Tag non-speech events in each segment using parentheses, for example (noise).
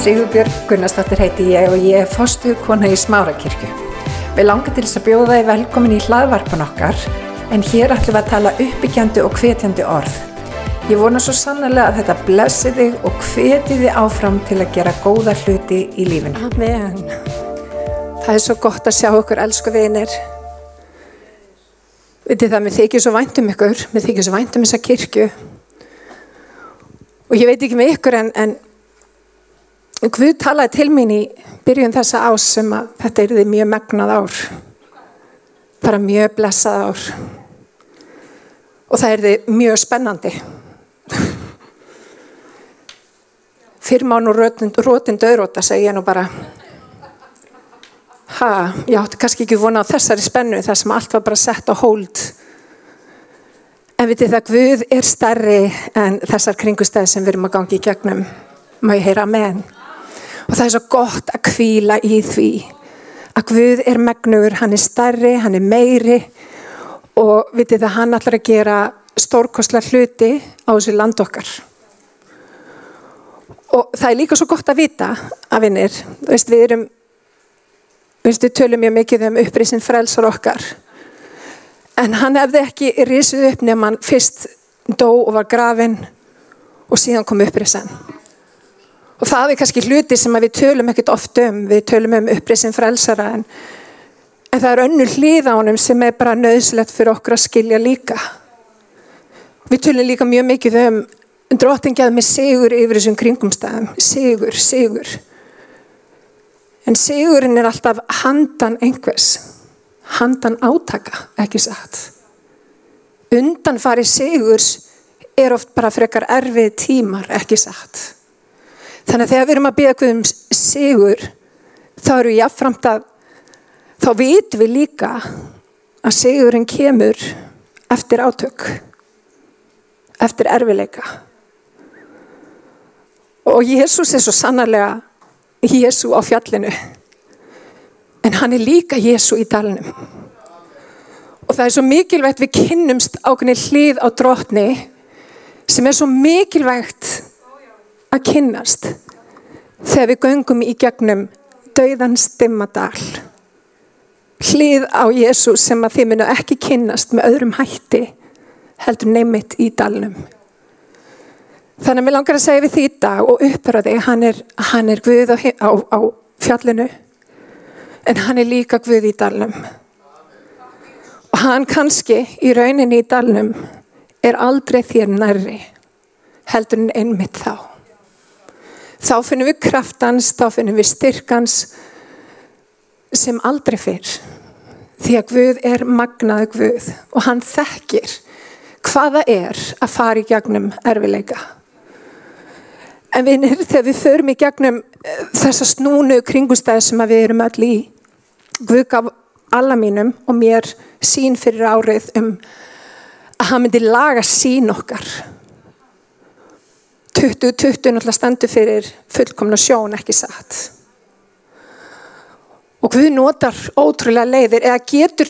Sigurbjörg Gunnarsdóttir heiti ég og ég er fostu kona í Smárakirkju. Við langar til þess að bjóða þið velkomin í hlaðvarpan okkar en hér ætlum við að tala uppbyggjandi og hvetjandi orð. Ég vona svo sannlega að þetta blessi þig og hveti þig áfram til að gera góða hluti í lífinu. Amen. Það er svo gott að sjá okkur, elsku vinir. Vitið það, mér þykir svo vænt um ykkur, mér þykir svo vænt um þessa kirkju. Og ég veit ekki með ykkur en, en Guð talaði til mín í byrjun þessa ás sem að þetta er því mjög megnað ár. Bara mjög blessað ár. Og það er því mjög spennandi. Fyrrmán og rótin döðróta segi ég nú bara ha, ég átti kannski ekki vona á þessari spennu þar sem allt var bara sett á hold en vitið það Guð er starri en þessar kringustæði sem við erum að gangi í gegnum má ég heyra amen og það er svo gott að kvíla í því að Guð er megnur hann er starri, hann er meiri. Og vitið það hann ætlar að gera stórkostlar hluti á þessu land okkar. Og það er líka svo gott að vita að vinnir, veist, við erum við tölum mjög mikið um upprisin frelsar okkar. En hann hefði ekki risið upp nefn hann fyrst dó og var grafin og síðan kom upprisin og það er kannski hluti sem við tölum ekkert oft um. Við tölum um upprisin frelsara en, en það er önnu hlið á hann sem er bara nöðslegt fyrir okkur að skilja líka. Við tölum líka mjög mikið um drottingjaði með sigur yfir þessum kringumstæðum. Sigur, sigur. En sigurinn er alltaf handan einhvers. Handan átaka, ekki satt. Undanfari sigurs er oft bara frekar erfið tímar, ekki satt þannig að þegar við erum að byggja um sigur þá eru við jáfnframt að þá vitum við líka að sigurinn kemur eftir átök eftir erfileika og Jésús er svo sannarlega Jésu á fjallinu en hann er líka Jésu í dalnum. Og það er svo mikilvægt við kynnumst ákveðni hlið á drotni sem er svo mikilvægt að kynnast þegar við göngum í gegnum dauðan stimmadal hlið á Jésu sem að þið munu ekki kynnast með öðrum hætti heldur neymitt í dalnum Þannig að mér langar að segja við því í dag og uppra þig, hann er, hann er Guð á, á, á fjallinu en hann er líka Guð í dalnum. Og hann kannski í rauninni í dalnum er aldrei þér nærri heldur en einmitt þá. Þá finnum við kraftans, þá finnum við styrkans sem aldrei fyrr. Því að Guð er magnaði Guð og hann þekkir hvaða er að fara í gegnum erfileika. En vinir, þegar við förum í gegnum eh, þessa snúnu kringustæði sem við erum öll í, Guð gaf alla mínum og mér sín fyrir árið um að hann myndi laga sín okkar. 2020 náttúrulega standur fyrir fullkomna sjón ekki satt. Og Guð notar ótrúlega leiðir eða getur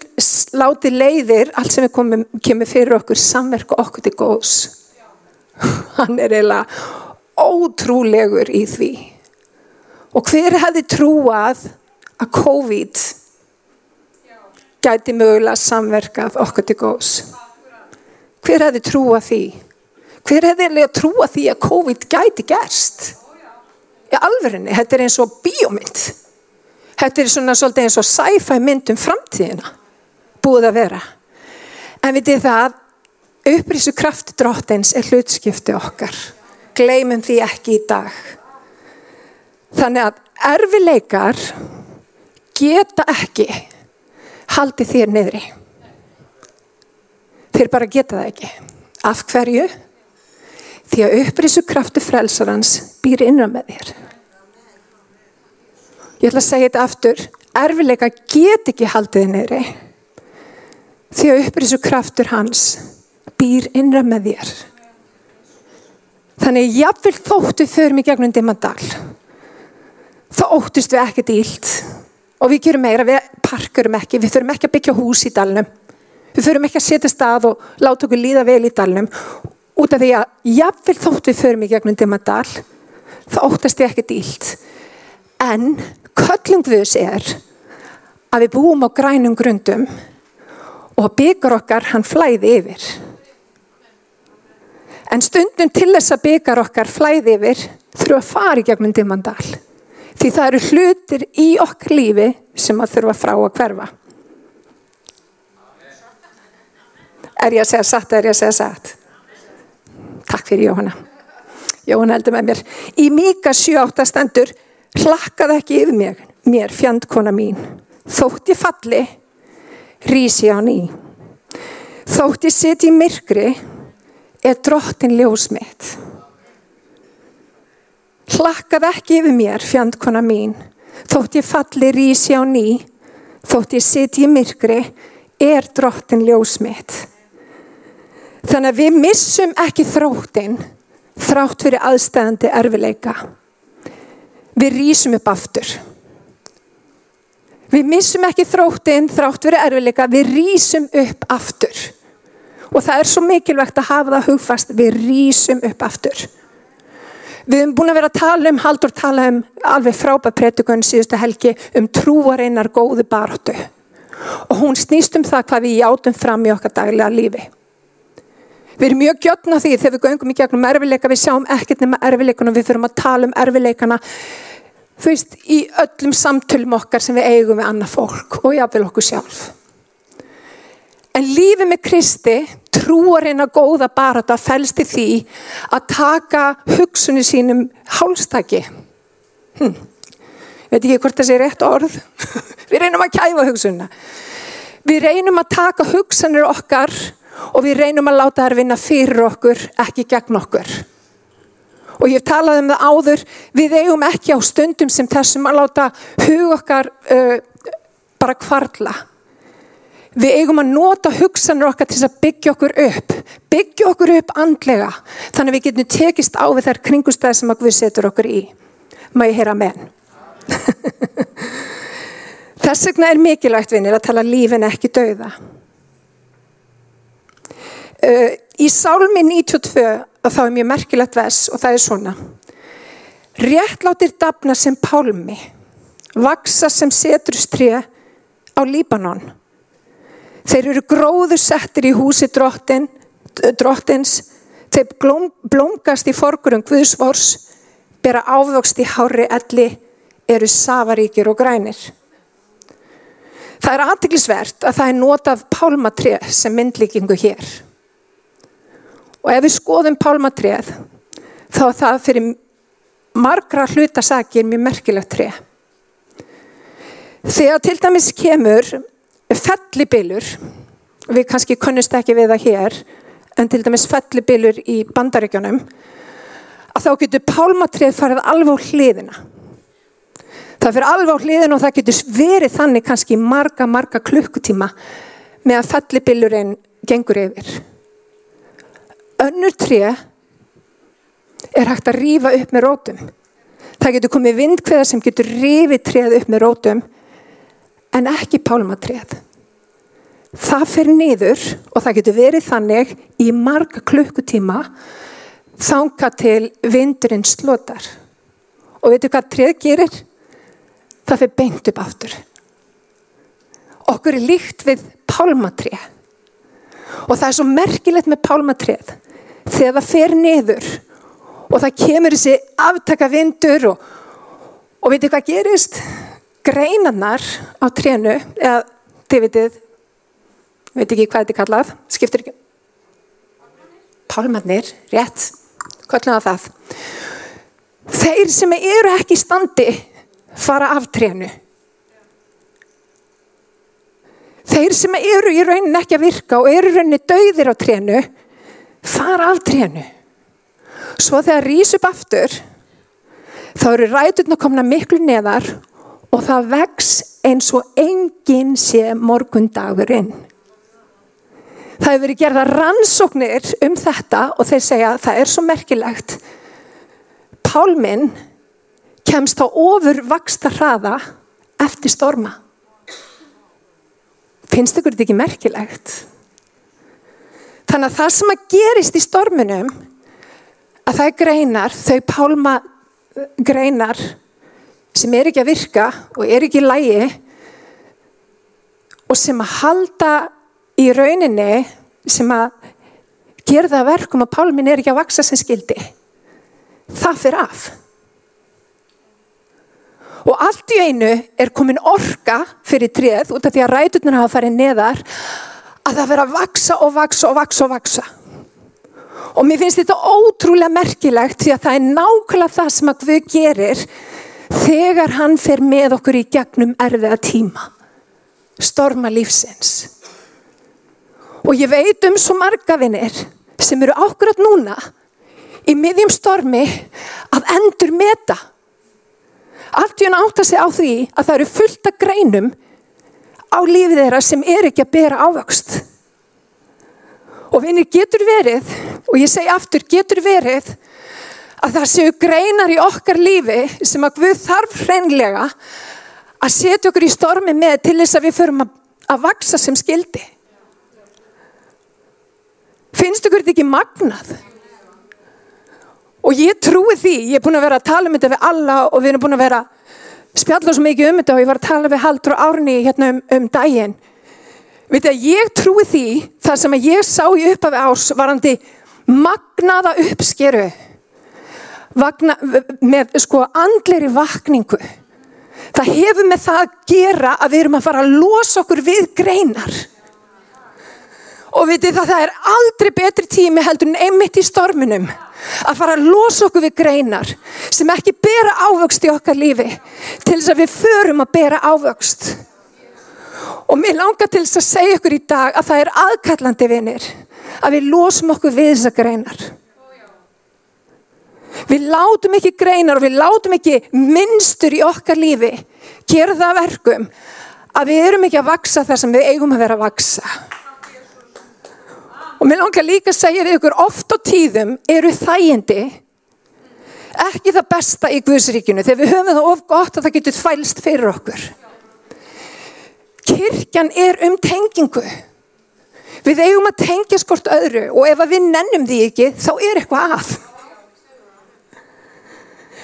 látið leiðir allt sem komum, kemur fyrir okkur samverku okkur til góðs. (laughs) Hann er eiginlega ótrúlegur í því. Og hver hefði trúað að COVID gæti mögulega samverkað okkur til góðs? Hver hefði trúað því? Hver hefði trúað því að COVID gæti gerst? Í alverðinni, þetta er eins og bíómynd. Þetta er svona svolítið eins og sci-fi mynd um framtíðina. Búið að vera. En við þið það, upprísu kraft drottins er hlutskipti okkar gleymum því ekki í dag. Þannig að erfileikar geta ekki haldið þér niðri. Þeir bara geta það ekki. Af hverju? Því að upprísu kraftu frelsarans býr innan með þér. Ég ætla að segja þetta aftur. Erfileika get ekki haldið niðri. Því að upprísu kraftur hans býr innan með þér. Þannig jáfnvel þóttu förum í gegnum dimmadal. Þá óttist við ekkert ílt og við gerum meira, við parkurum ekki, við förum ekki að byggja hús í dalnum. Við förum ekki að setja stað og láta okkur líða vel í dalnum út af því að jáfnvel þóttu við förum í gegnum dimmadal þá óttast ég ekki dýlt. En köllum Guðs er að við búum á grænum grundum og byggar okkar hann flæði yfir. En stundum til þess að byggar okkar flæði yfir þurfa að fara í gegnum dimmandal. Því það eru hlutir í okkar lífi sem að þurfa frá að hverfa. Er ég að segja satt er ég að segja satt? Takk fyrir Jóhanna. Jóhanna heldur með mér. Í Míka 7.8 stendur hlakkað ekki yfir mig, mér fjandkona mín. Þótt ég falli, rísi á ný. Þótt ég siti í myrkri, er drottin ljós mitt. Hlakkað ekki yfir mér, fjandkona mín. Þótt ég falli, rísi á ný. Þótt ég siti í myrkri, er drottin ljós mitt. Þannig að við missum ekki þróttin þrátt fyrir aðstæðandi erfileika. Við rýsum upp aftur. Við missum ekki þróttin þrátt fyrir erfileika, við rýsum upp aftur. Og það er svo mikilvægt að hafa það hugfast, við rýsum upp aftur. Við hefum búin að vera að tala um, haldur tala um alveg frábæð prétukun síðustu helgi um trúareinar góðu baróttu. Og hún snýst um það hvað við játum fram í okkar daglega lífi. Við erum mjög gjötna því þegar við göngum í gegnum erfileika, við sjáum ekkert nema erfileikana, við þurfum að tala um erfileikana, þú veist, í öllum samtölum okkar sem við eigum við annað fólk og jáfnvel okkur sjálf. En lífið með Kristi, trúarinn að góða bara þetta fælst í því að taka hugsunni sínum hálstaki. Hm. Veit ekki hvort það sé rétt orð. (laughs) við reynum að kæfa hugsunna. Við reynum að taka hugsanir okkar og við reynum að láta þær vinna fyrir okkur, ekki gegn okkur. Og ég talaði um það áður, við eigum ekki á stundum sem þessum að láta hug okkar uh, bara kvarla. Við eigum að nota hugsanur okkar til að byggja okkur upp, byggja okkur upp andlega, þannig að við getum tekist á við þær kringustæði sem við setur okkur í. Má ég heyra menn? (laughs) Þess vegna er mikilvægt vinnir að tala lífin ekki dauða. Uh, í Sálmi 92 þá er mjög merkilegt vers og það er svona. Réttlátir dafna sem pálmi vaksa sem setrustrið á Líbanon. Þeir eru gróðu settir í húsi drottin, drottins. Þeir blóm, blómgast í forgurum Guðsvors bera ávöxt í hári elli eru safaríkir og grænir. Það er aðtiklisvert að það er notað pálmatrið sem myndlíkingu hér Og ef við skoðum pálmatrið þá er það fyrir margra hlutasakir mjög merkilegt trið. Þegar til dæmis kemur fellibilur, við kannski kunnust ekki við það hér, en til dæmis fellibilur í bandaríkjónum, að þá getur pálmatrið farið alveg á hliðina. Það fyrir alveg á hliðina og það getur verið þannig kannski marga, marga klukkutíma með að fellibilurinn gengur yfir önnur tré er hægt að rýfa upp með rótum. Það getur komið vindkveða sem getur rýfið tréð upp með rótum en ekki pálmatréð. Það fer niður og það getur verið þannig í marga klukkutíma þanga til vindurinn slotar. Og veitu hvað tréð gerir? Það fer beint upp aftur. Okkur er líkt við pálmatréð. Og það er svo merkilegt með pálmatréð þegar það fer niður og það kemur þessi aftaka vindur og, og veitu hvað gerist? Greinarnar á trénu, eða þið veitir, veit ekki hvað þetta er kallað, skiptir ekki. Pálmannir, rétt, kallan það. Þeir sem eru ekki í standi fara af trénu. Þeir sem eru í raunin ekki að virka og eru raunin dauðir á trénu fara af trénu. Svo þegar rýs upp aftur, þá eru ræturna komna miklu neðar og það vex eins og enginn sé morgundagurinn. Það hefur verið gerða rannsóknir um þetta og þeir segja að það er svo merkilegt. Pálminn kemst á ofur vaksta hraða eftir storma. Finnst ykkur þetta ekki merkilegt? Þannig að það sem að gerist í stormunum að það greinar þau pálma greinar sem er ekki að virka og er ekki í lægi og sem að halda í rauninni sem að gera það verkum að pálminn er ekki að vaksa sem skildi það fyrir af. Og allt í einu er komin orka fyrir tréð út af því að ræturnar hafa farið neðar að það vera að vaksa og vaksa og vaksa og vaksa og mér finnst þetta ótrúlega merkilegt því að það er nákvæmlega það sem að Guð gerir þegar hann fer með okkur í gegnum erfiða tíma storma lífsins. Og ég veit um svo marga vinnir sem eru ákveðat núna í miðjum stormi að endur meta allt í hann átta sig á því að það eru fullt af greinum á lífið þeirra sem er ekki að bera ávöxt og vinnir getur verið og ég segi aftur getur verið að það séu greinar í okkar lífi sem að Guð þarf hreinlega að setja okkur í stormi með til þess að við förum að, að vaksa sem skildi. Finnst okkur þetta ekki magnað? Og ég trúi því, ég er búin að vera að tala um þetta við alla og við erum búin að vera spjalla svo mikið um þetta og ég var að tala við Haldur og Árni hérna um, um daginn. Við þetta, ég trúi því það sem ég sá í uppafi ás varandi magnaða uppskeru Vagna, með sko andleiri vakningu. Það hefur með það að gera að við erum að fara að losa okkur við greinar. Og vitið það, það er aldrei betri tími heldur en einmitt í storminum að fara að losa okkur við greinar sem ekki bera ávöxt í okkar lífi til þess að við förum að bera ávöxt. Og mér langar til þess að segja okkur í dag að það er aðkallandi vinir að við losum okkur við þessar greinar. Við látum ekki greinar og við látum ekki minnstur í okkar lífi gera það verkum að við erum ekki að vaksa þar sem við eigum að vera að vaksa. Og mér langar líka að segja við ykkur oft á tíðum eru þægindi ekki það besta í Guðsríkinu þegar við höfum það of gott að það getur þvælst fyrir okkur. Kirkjan er um tengingu. Við eigum að tengja skort öðru og ef við nennum því ekki þá er eitthvað að.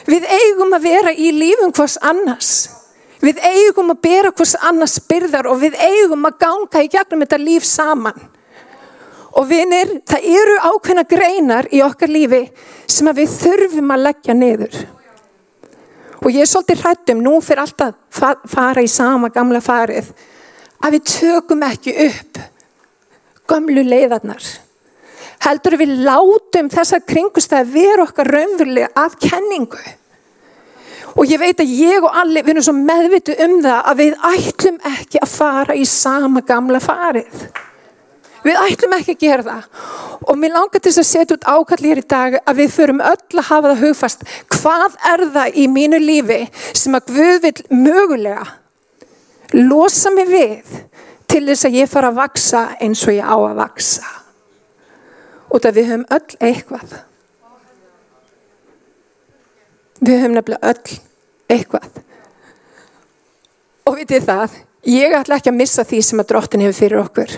Við eigum að vera í lífum hvers annars. Við eigum að bera hvers annars byrðar og við eigum að ganga í gegnum þetta líf saman. Og vinir, það eru ákveðna greinar í okkar lífi sem við þurfum að leggja niður. Og ég er svolítið hrættum, nú fyrir alltaf fara í sama gamla farið, að við tökum ekki upp gamlu leiðarnar. Heldur við látum þessar kringustæði vera okkar raunverulega að kenningu. Og ég veit að ég og allir, við erum svo meðvitu um það að við ætlum ekki að fara í sama gamla farið. Við ætlum ekki að gera það. Og mér langar til að setja út ákalli hér í dag að við förum öll að hafa það hugfast. Hvað er það í mínu lífi sem að Guð vil mögulega losa mig við til þess að ég fara að vaksa eins og ég á að vaksa. Og það við höfum öll eitthvað. Við höfum nefnilega öll eitthvað. Og vitið það, ég ætla ekki að missa því sem að drottin hefur fyrir okkur.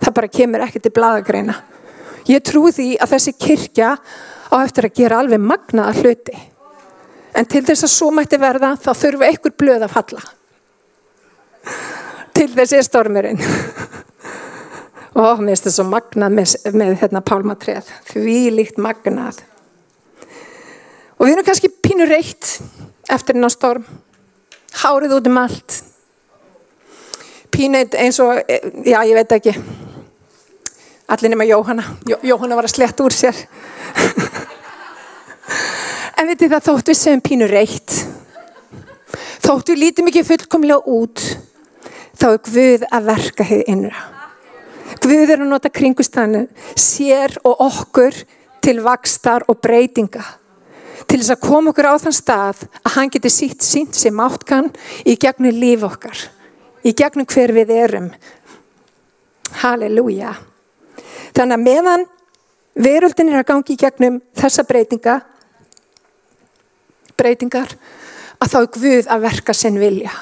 Það bara kemur ekki til bladagreina. Ég trú því að þessi kirkja á eftir að gera alveg magnaða hluti. En til þess að svo mætti verða þá þurfum við einhver blöð að falla. Til þessi stormurinn. Og mér finnst þetta svo magnað með, með hérna pálmatreð. Því líkt magnað. Og við erum kannski pínur reitt eftir hennar storm. Hárið út um allt. Pínur eins og, já ég veit ekki. Allir nema Jóhanna. Jó, Jóhanna var að sletta úr sér. en veitir það þótt við segjum pínur reitt. Þótt við lítum ekki fullkomlega út. Þá er Guð að verka hér innra. Guð er að nota kringustanu sér og okkur til vakstar og breytinga til þess að koma okkur á þann stað að hann geti sítt sínt sem átkan í gegnum líf okkar í gegnum hver við erum Halleluja þannig að meðan veröldin er að gangi í gegnum þessa breytinga breytingar að þá er Guð að verka sinn vilja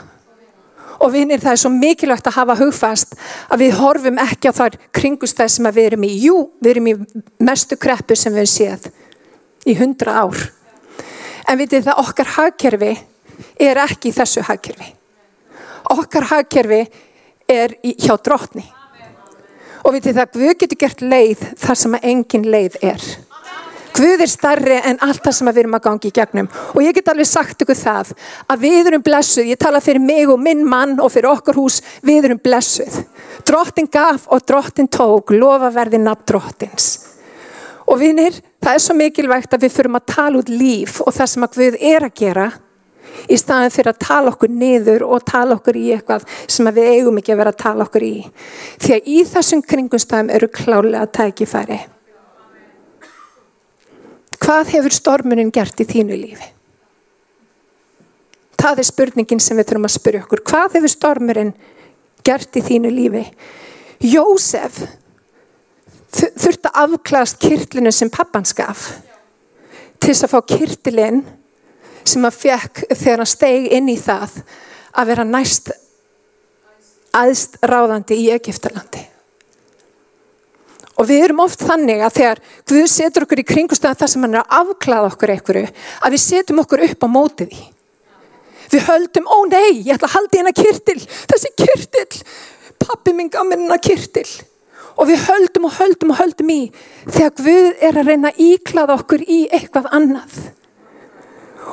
og vinir það er svo mikilvægt að hafa hugfast að við horfum ekki á þar kringustæð sem við erum í jú, við erum í mestu kreppu sem við séð í hundra ár En vitið það okkar hagkerfi er ekki þessu hagkerfi. Okkar hagkerfi er hjá drottni. Og vitið það, Guð getur gert leið þar sem að engin leið er. Guð er starri en allt það sem við erum að gangi í gegnum. Og ég get alveg sagt ykkur það að við erum blessuð, ég tala fyrir mig og minn mann og fyrir okkur hús, við erum blessuð. Drottin gaf og drottin tók, lofa verði nafn drottins. Og vinir, það er svo mikilvægt að við fyrum að tala út líf og það sem að Guð er að gera í staðin fyrir að tala okkur niður og tala okkur í eitthvað sem við eigum ekki að vera að tala okkur í. Því að í þessum kringumstæðum eru klálega tækifæri. Hvað hefur stormunin gert í þínu lífi? Það er spurningin sem við þurfum að spyrja okkur. Hvað hefur stormurinn gert í þínu lífi? Jósef þurfti að afklast kyrtlinu sem pappan skaf til þess að fá kyrtilinn sem að fekk þegar hann steg inn í það að vera næst aðst ráðandi í Egiptalandi. Og við erum oft þannig að þegar Guð setur okkur í kringustöðan þar sem hann er að afklaða okkur einhverju, að við setjum okkur upp á mótið í. Við höldum, ó nei, ég ætla að halda hérna kyrtil, þessi kyrtil, pappi minn gaf mér hérna kyrtil og við höldum og höldum og höldum í þegar Guð er að reyna að íklaða okkur í eitthvað annað.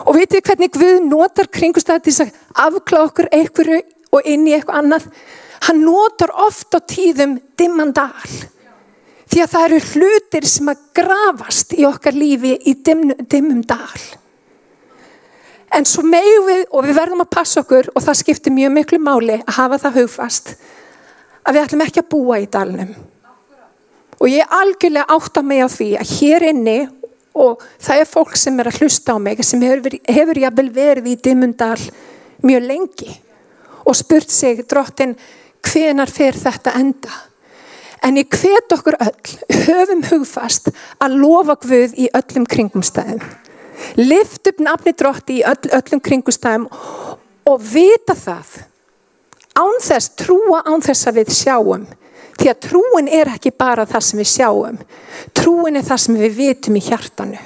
Og veitir hvernig Guð notar kringustæði til að afklaða okkur einhverju og inn í eitthvað annað? Hann notar oft á tíðum dimmandal. Því að það eru hlutir sem að grafast í okkar lífi í dimmum dal. En svo megum við, og við verðum að passa okkur, og það skiptir mjög miklu máli að hafa það hugfast, að við ætlum ekki að búa í dalnum. Og ég algjörlega átta mig á því að hér inni, og það er fólk sem er að hlusta á mig, sem hefur, hefur jáfnvel verið í dimmundal mjög lengi og spurt sig drottin hvenar fer þetta enda. En ég hvet okkur öll, höfum hugfast að lofa Guð í öllum kringumstæðum. Lift upp nafni drotti í öll, öllum kringumstæðum og vita það. Án þess, trúa án þess að við sjáum Því að trúin er ekki bara það sem við sjáum. Trúin er það sem við vitum í hjartanu.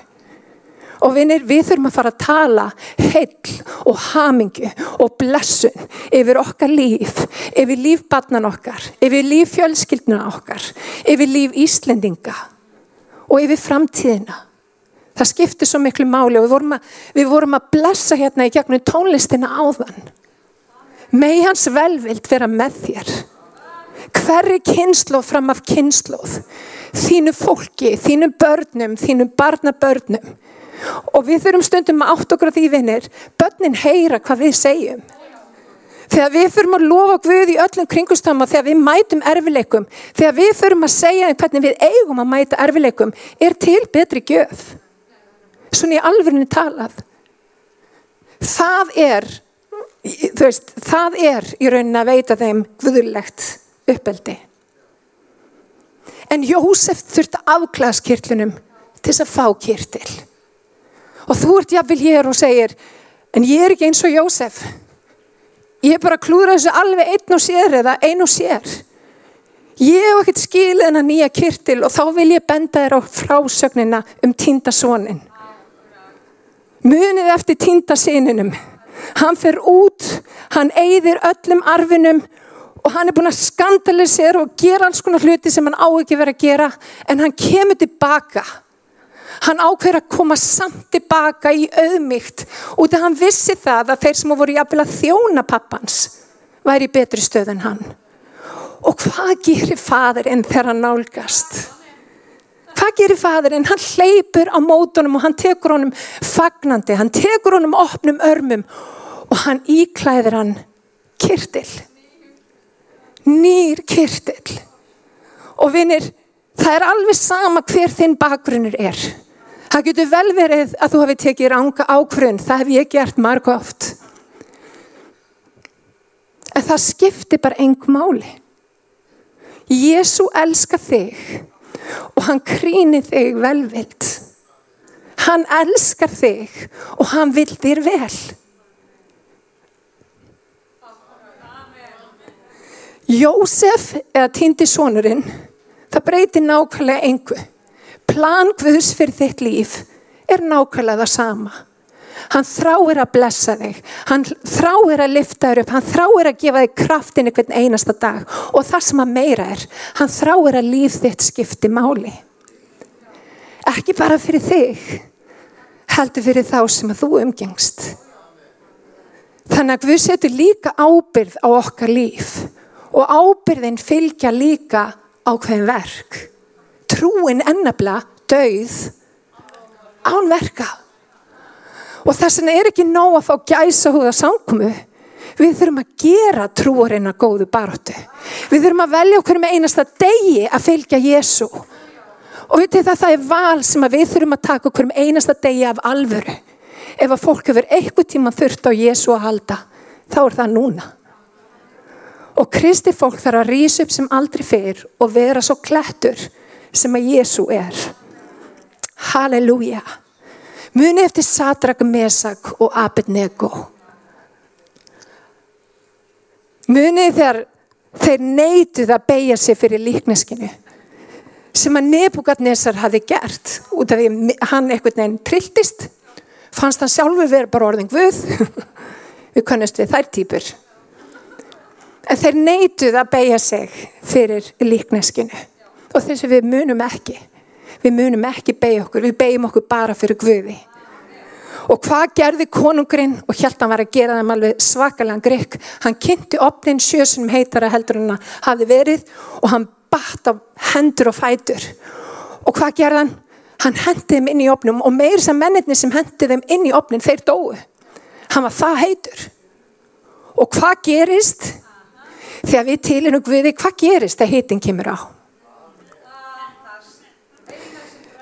Og vinir, við þurfum að fara að tala heill og hamingu og blessun yfir okkar líf, yfir lífbarnan okkar, yfir líf fjölskylduna okkar, yfir líf Íslendinga og yfir framtíðina. Það skiptir svo miklu máli og við vorum að, við vorum að blessa hérna í gegnum tónlistina áðan. Mei hans velvild vera með þér hverri kynnslóð fram af kynnslóð þínu fólki, þínu börnum þínu barnabörnum. Og við þurfum stundum að átt okkur á því vinnir börnin heyra hvað við segjum. Þegar við þurfum að lofa Guð í öllum kringustama þegar við mætum erfileikum þegar við þurfum að segja hvernig við eigum að mæta erfileikum er til betri gjöf. Svona í alverðinu talað. Það er veist, það er í rauninni að veita þeim guðurlegt uppeldi. En Jósef þurfti afklaðs kirtlunum til þess að fá kirtil. Og þú ert jáfnvel hér og segir, en ég er ekki eins og Jósef. Ég er bara að klúra þessu alveg einn og sér eða einn og sér. Ég hef ekkert skil en að nýja kirtil og þá vil ég benda þér á frásögnina um tíndasonin. Munið eftir tíndasinninum. Hann fer út, hann eigðir öllum arfinum og hann er búin að skandalisera og gera alls konar hluti sem hann á ekki verið að gera en hann kemur tilbaka. Hann ákveður að koma samt tilbaka í auðmygt út af hann vissi það að þeir sem voru jafnvel að þjóna pappans væri í betri stöð en hann. Og hvað gerir fadurinn þegar hann nálgast? Hvað gerir fadurinn hann hleypur á mótunum og hann tekur honum fagnandi, hann tekur honum opnum örmum og hann íklæðir hann kyrtil nýr kyrtill. Og vinir, það er alveg sama hver þinn bakgrunnur er. Það getur vel verið að þú hafi tekið ranga ákvörðun, það hef ég gert marg oft. En það skiptir bara engum máli. Jésu elskar þig og hann krýnir þig velvild. Hann elskar þig og hann vil þér vel. Jósef eða týndi sonurinn, það breytir nákvæmlega engu. Plan Guðs fyrir þitt líf er nákvæmlega það sama. Hann þráir að blessa þig. Hann þráir að lifta þér upp. Hann þráir að gefa þig kraftinni hvern einasta dag. Og það sem að meira er, hann þráir að líf þitt skipti máli. Ekki bara fyrir þig, heldur fyrir þá sem að þú umgengst. Þannig að við setjum líka ábyrð á okkar líf og ábyrðin fylgja líka á hvern verk. Trúin ennabla döið án verka. Og þess vegna er ekki nóg að fá gæsa húða samkomu. Við þurfum að gera trúarinn að góðu baróttu. Við þurfum að velja okkur með einasta degi að fylgja Jésu. Og við tegum það það er val sem við þurfum að taka okkur með einasta degi af alvöru. Ef að fólk hefur eitthvað tíma þurft á Jésu að halda, þá er það núna. Og kristi fólk þarf að rýsa upp sem aldrei fyrr og vera svo klættur sem að Jésu er. Halleluja. Muni eftir Sadrak, Mesak og Abednego. Muni þegar þeir neytuð að beigja sig fyrir líkneskinu sem að Nebukadnesar hafi gert út af því hann eitthvað nefn trilltist fannst hann sjálfur verið bara orðin guð (laughs) við kannast við þær týpur en þeir neytuð að beigja sig fyrir líkneskinu og þess að við munum ekki við munum ekki beigja okkur, við beigjum okkur bara fyrir Guði. Og hvað gerði konungurinn og hjælt hann var að gera þeim alveg svakalega grikk. Hann kynnti opnin sjösunum heitara heldur hann hafi verið og hann batt á hendur og fætur. Og hvað gerði hann? Hann hendi þeim inn í opnum og meir sem mennirni sem hendi þeim inn í opnin þeir dói. Hann var það heitur. Og hvað gerist? Þegar við tilinu Guði, hvað gerist þegar heitin kemur á?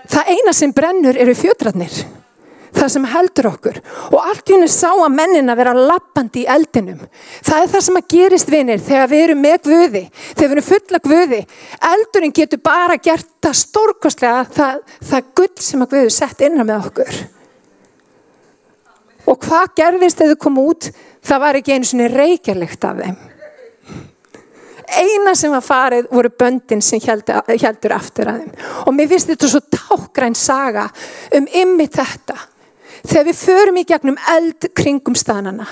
Það eina sem brennur eru fjötratnir. Það sem heldur okkur. Og allt í henni sá að mennina vera lappandi í eldinum. Það er það sem að gerist vinir þegar við erum með guði. Þegar við erum fulla guði. Eldurinn getur bara gert það stórkostlega það, það gull sem að guði sett innan með okkur. Og hvað gerðist þegar þau kom út? Það var ekki einu svona reykjarlegt af þeim eina sem var farið voru böndin sem heldur aftur að þeim. Og mér finnst þetta svo tákgræn saga um ymmi þetta. Þegar við förum í gegnum eld kringum stanana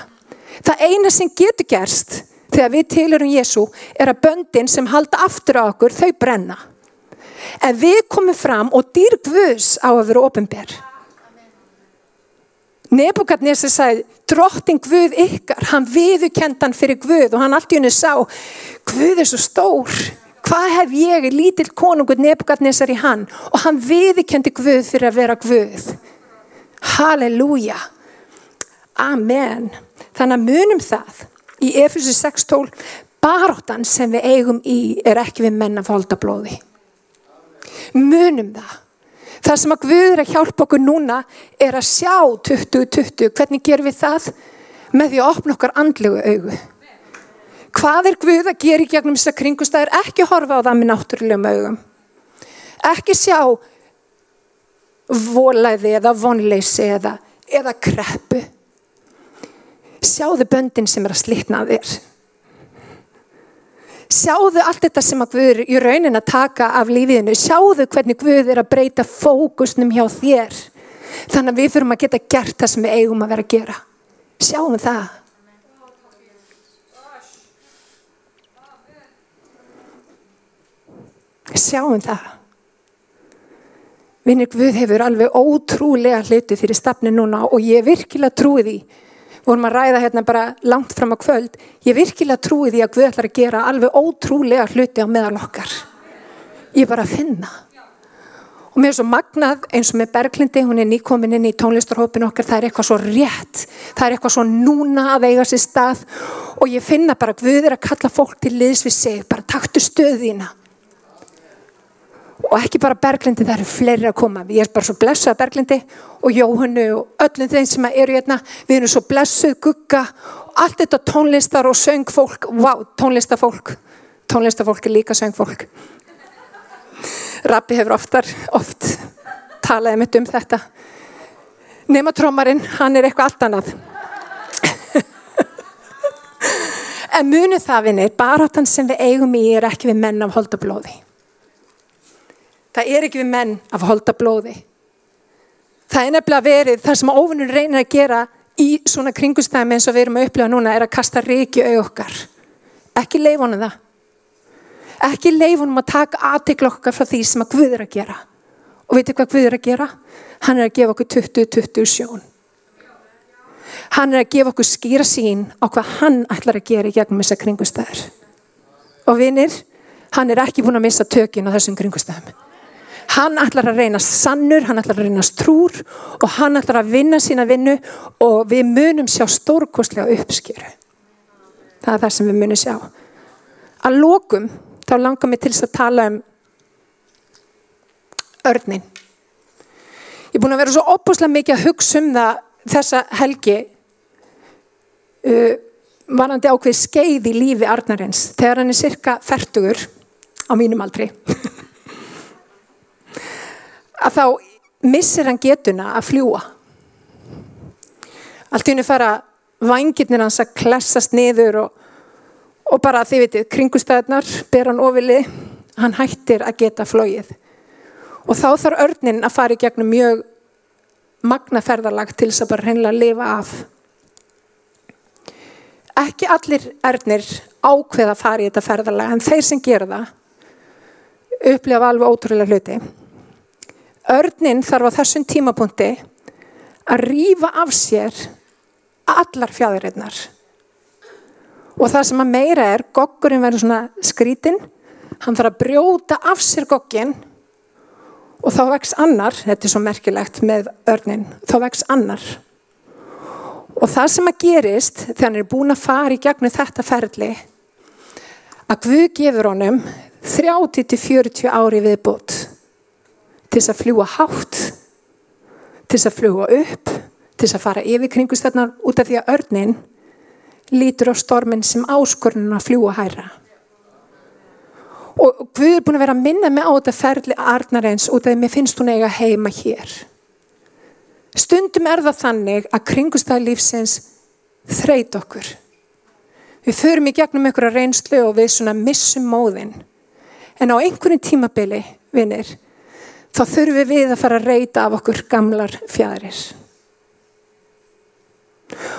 það eina sem getur gerst þegar við tilurum Jésu er að böndin sem halda aftur á okkur þau brenna. En við komum fram og dýrgvus á að vera ofinberð Nebukadnessi sagði, drotting Guð ykkar, hann viðukendan fyrir Guð og hann allt í henni sá, Guð er svo stór, hvað hef ég, lítill konungur Nebukadnessar í hann og hann viðukendi Guð fyrir að vera Guð. Halleluja, amen. Þannig að munum það í Efesu 6.12, baróttan sem við eigum í er ekki við menna fóldablóði. Munum það. Það sem að Guð er að hjálpa okkur núna er að sjá 2020. Hvernig gerum við það? Með því að opna okkar andlegu augu. Hvað er Guð að gera í gegnum þessar kringustæðir? Ekki horfa á það með náttúrulegum augum. Ekki sjá volæði eða vonleysi eða, eða kreppu. Sjáðu böndin sem er að slitna þér. Sjáðu allt þetta sem að Guður í raunin að taka af lífiðinu. Sjáðu hvernig Guður er að breyta fókusnum hjá þér. Þannig að við þurfum að geta gert það sem við eigum að vera að gera. Sjáum það. Sjáum það. Vinnir Guð hefur alveg ótrúlega hluti fyrir stafni núna og ég virkilega trúi því vorum að ræða hérna bara langt fram á kvöld, ég virkilega trúi því að Guð ætlar að gera alveg ótrúlega hluti á meðal okkar. Ég bara finna. Og mér er svo magnað eins og með Berglindi, hún er nýkomin inn í tónlistarhópin okkar, það er eitthvað svo rétt, það er eitthvað svo núna að eiga sér stað og ég finna bara Guð er að kalla fólk til liðs við sig, bara taktu stöðina og ekki bara Berglindi, það eru fleiri að koma. Ég er bara svo blessuð að Berglindi og Jóhannu og öllum þeim sem eru hérna. Við erum svo blessuð, gugga allt þetta tónlistar og söngfólk. Wow, tónlistafólk. Tónlistafólk er líka söngfólk. Rappi hefur oftar oft talaði mitt um þetta. Nema trómarinn, hann er eitthvað allt annað. (laughs) En munu það vinni baráttan sem við eigum í er ekki við menn af holdablóði Það er ekki við menn af holda blóði. Það er nefnilega verið það sem óvinnur reynir að gera í svona kringustæmi eins og við erum að upplifa núna er að kasta reiki auð okkar. Ekki leifunum það. Ekki leifunum að taka aðtikla okkar frá því sem að Guð er að gera. Og veitu hvað Guð er að gera? Hann er að gefa okkur 20-20 sjón. Hann er að gefa okkur skýra sín á hvað hann ætlar að gera í gegnum þessa kringustæðir. Og vinnir, hann er ekki búin að missa tökin á þessum kringustæðum. Hann ætlar að reyna sannur, hann ætlar að reyna strúr og hann ætlar að vinna sína vinnu og við munum sjá stórkostlega uppskjöru. Það er það sem við munum sjá. Að lókum þá langar mig til þess að tala um örnin. Ég er búin að vera svo opuslega mikið að hugsa um það þessa helgi uh, varandi ákveð skeið í lífi Arnarins þegar hann er cirka færtugur á mínum aldri (laughs) að þá missir hann getuna að fljúa allt í hennu fara vangirnir hans að klessast niður og, og bara þið veitir kringustæðnar ber hann ofili hann hættir að geta flóið og þá þarf örnin að fara í gegnum mjög magnaferðarlag til þess að bara hreinlega lifa af. Ekki allir örnir ákveða að fara í þetta ferðarlag en þeir sem gera það upplifa alveg ótrúlega hluti Örnin þarf á þessum tímapunkti að rýfa af sér allar fjæðurinnar. Og það sem að meira er, goggurinn verður svona skrítinn, hann þarf að brjóta af sér gogginn og þá vex annar, þetta er svo merkilegt með örnin, þá vex annar. Og það sem að gerist þegar hann er búin að fara í gegnum þetta ferli, að Guð gefur honum 30-40 ári viðbútt til þess að fljúa hátt, til þess að fljúa upp, til þess að fara yfir kringustöðnar út af því að örnin lítur á stormin sem áskornin að fljúa hæra. Og Guð er búin að vera að minna mig á þetta ferli Arnarens út af því að mér finnst hún eiga heima hér. Stundum er það þannig að kringustæðlífsins þreit okkur. Við förum í gegnum einhverja reynslu og við svona missum móðin. En á einhverjum tímabili, vinnir, þá þurfum við að fara að reyta af okkur gamlar fjæðris.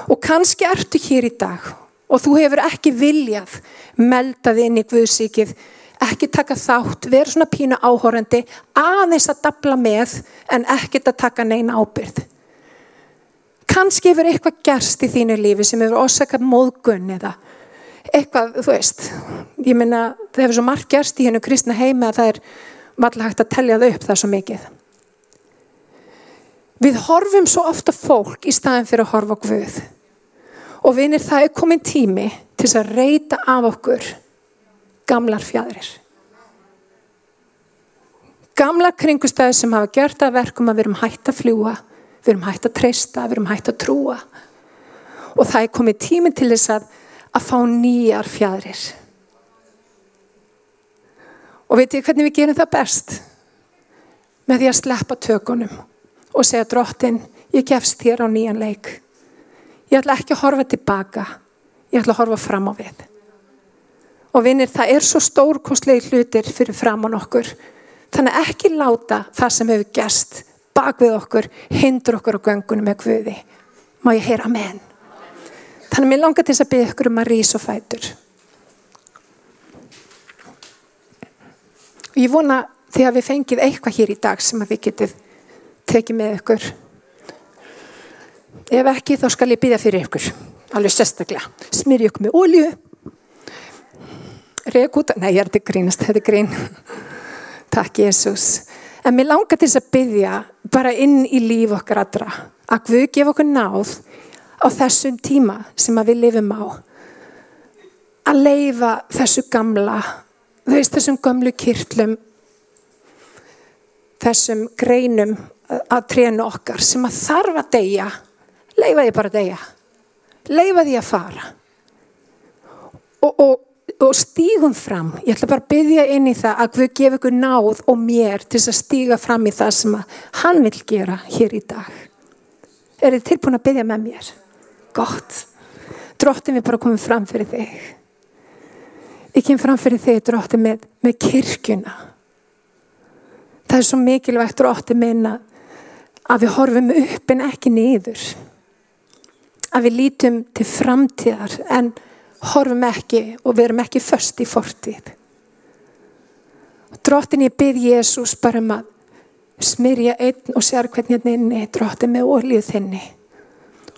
Og kannski ertu hér í dag og þú hefur ekki viljað meldað inn í Guðsíkið, ekki taka þátt, vera svona pínu áhórandi, aðeins að dabla með en ekkert að taka neina ábyrð. Kannski hefur eitthvað gerst í þínu lífi sem hefur ósakað móðgunn eða eitthvað, þú veist, ég minna það hefur svo margt gerst í hennu kristna heimi að það er valla hægt að tellja þau upp það svo mikið. Við horfum svo ofta fólk í staðin fyrir að horfa Guð. Og vinir það er komin tími til að reyta af okkur gamlar fjæðrir. Gamlar kringustæði sem hafa gert að verkum að við erum hægt að fljúa, við erum hægt að treysta, við erum hægt að trúa. Og það er komið tími til þess að, að fá nýjar fjæðrir. Og veit ég hvernig við gerum það best? Með því að sleppa tökunum og segja drottin, ég gefst þér á nýjan leik. Ég ætla ekki að horfa tilbaka, ég ætla að horfa fram á við. Og vinnir, það er svo stórkostlegi hlutir fyrir fram á nokkur. Þannig ekki láta það sem hefur gæst bak við okkur, hindur okkur á göngunum með hvöði. Má ég heyra amen. Þannig mér langar til þess að byggja ykkur um að rýsa og fætur. Ég vona að við fengið eitthvað hér í dag sem að við getið tekið með ykkur. Ef ekki þá skal ég býða fyrir ykkur. Alveg sérstaklega. Smyrja ykkur með ólju. Reg út. Nei, ég er þetta grínast. Þetta er grín. (laughs) Takk Jésús. En mér langar til þess að byggja bara inn í líf okkar allra. Að við gefa okkur náð á þessum tíma sem við lifum á. Að leifa þessu gamla þú veist þessum gamlu kyrtlum þessum greinum að trénu okkar sem að þarf að deyja. Leifa því bara að deyja. Leifa því að fara. Og, og, og stígum fram. Ég ætla bara að byggja inn í það að við gefum ykkur náð og mér til að stíga fram í það sem að hann vil gera hér í dag. Er þið tilbúin að byggja með mér? Gott. Drottin við bara komum fram fyrir þig Ég kem fram fyrir þig drótti með, með kirkuna. Það er svo mikilvægt drótti minna að við horfum upp en ekki niður. Að við lítum til framtíðar en horfum ekki og verum ekki först í fortíð. Drottin ég byrð Jésús bara um að smyrja einn og sér hvernig hann inni drottin með ólíð þinni.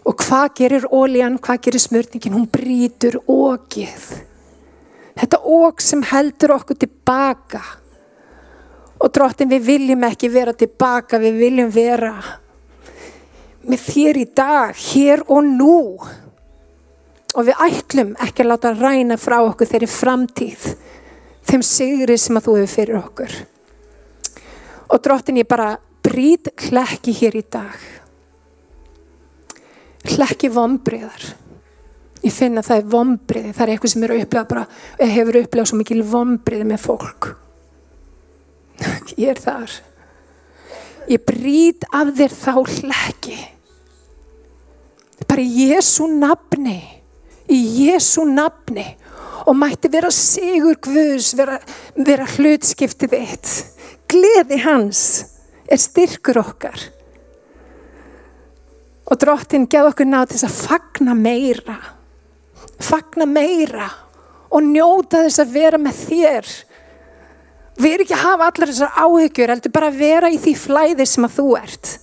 Og hvað gerir ólíðan, hvað gerir smörningin hún brítur ógið þetta óg sem heldur okkur tilbaka og drottin við viljum ekki vera tilbaka við viljum vera með þér í dag, hér og nú. Og við ætlum ekki að láta ræna frá okkur þeirri framtíð þeim sigri sem að þú hefur fyrir okkur. Og drottin ég bara brít hlekki hér í dag. Hlekki vombriðar ég finna það er vombriði það er eitthvað sem er að upplega bara hefur upplegað svo mikil vombriði með fólk. (laughs) Ég er þar. Ég brít af þér þá hlekki. Bara í Jésu nafni. Í Jésu nafni. Og mætti vera sigur Guðs vera, vera hlutskiptið eitt gleði hans er styrkur okkar. Og drottin geð okkur ná til þess að fagna meira fagna meira og njóta þess að vera með þér. Við erum ekki að hafa allar þessar áhyggjur heldur bara að vera í því flæði sem að þú ert.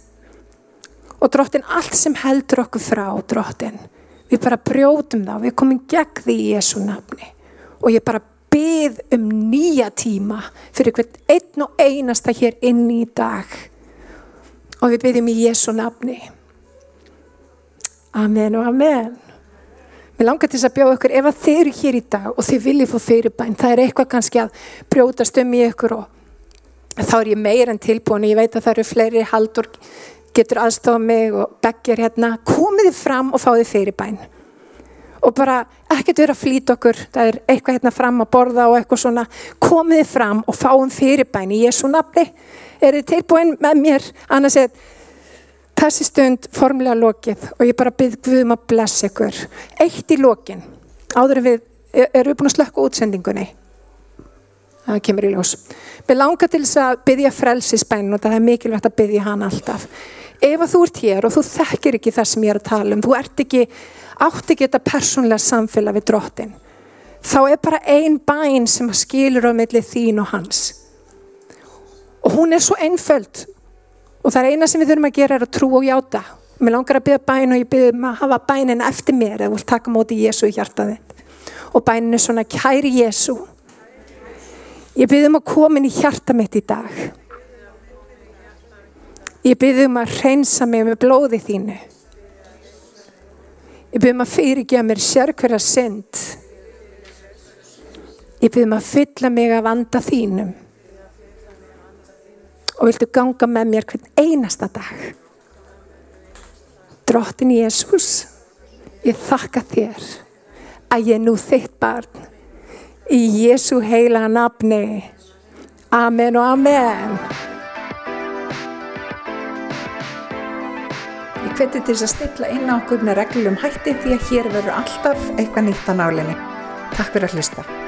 Og drottin allt sem heldur okkur frá drottin við bara brjótum þá, við komum gegn því í Jésu nafni. Og ég bara byð um nýja tíma fyrir hvern einn og einasta hér inn í dag. Og við byðum í Jésu nafni. Amen og Amen Mér langar til þess að bjóða ykkur ef að þeir eru hér í dag og þið viljið fór fyrirbæn, það er eitthvað kannski að brjótast um í ykkur og þá er ég meir en tilbúin. Ég veit að það eru fleiri haldur getur aðstofað mig og begjar hérna. Komið þið fram og fáðið fyrirbæn og bara ekkert vera flýta okkur það er eitthvað hérna fram að borða og eitthvað svona. Komið þið fram og fáum fyrirbæn í Jésu nafni. Er þið tilbúin með mér? Annars er þessi stund formlega lokið og ég bara byrð Guðum að blessa ykkur. Eitt í lokin áður við, erum við búin að slökka útsendingunni? Það kemur í ljós. Við langar til þess að byggja frelsisbæn og það er mikilvægt að byggja hann alltaf. Ef að þú ert hér og þú þekkir ekki það sem ég er að tala um þú ert ekki, átt ekki þetta persónlega samfélag við drottin þá er bara ein bæn sem skilur á milli þín og hans. Og hún er svo einföld og það er eina sem við þurfum að gera er að trú og játa. Mér langar að byggja bæn og ég byggja um að hafa bænin eftir mér eða vil taka móti Jésu í hjartaði og bænin er svona kæri Jésu ég byggja um að komin í hjarta mitt í dag. Ég byggja um að reynsa mig með blóði þínu. Ég byggja um að fyrirgeða mér sérkverja synd. Ég byggja um að fylla mig að vanda þínum og viltu ganga með mér hvern einasta dag. Drottin Jésús, ég þakka þér að ég nú þitt barn í Jésú heila nafni. Amen og amen. Ég hveti til þess að stilla inn á okkur með reglum hætti því að hér verður alltaf eitthvað nýtt á nálinni. Takk fyrir að hlusta.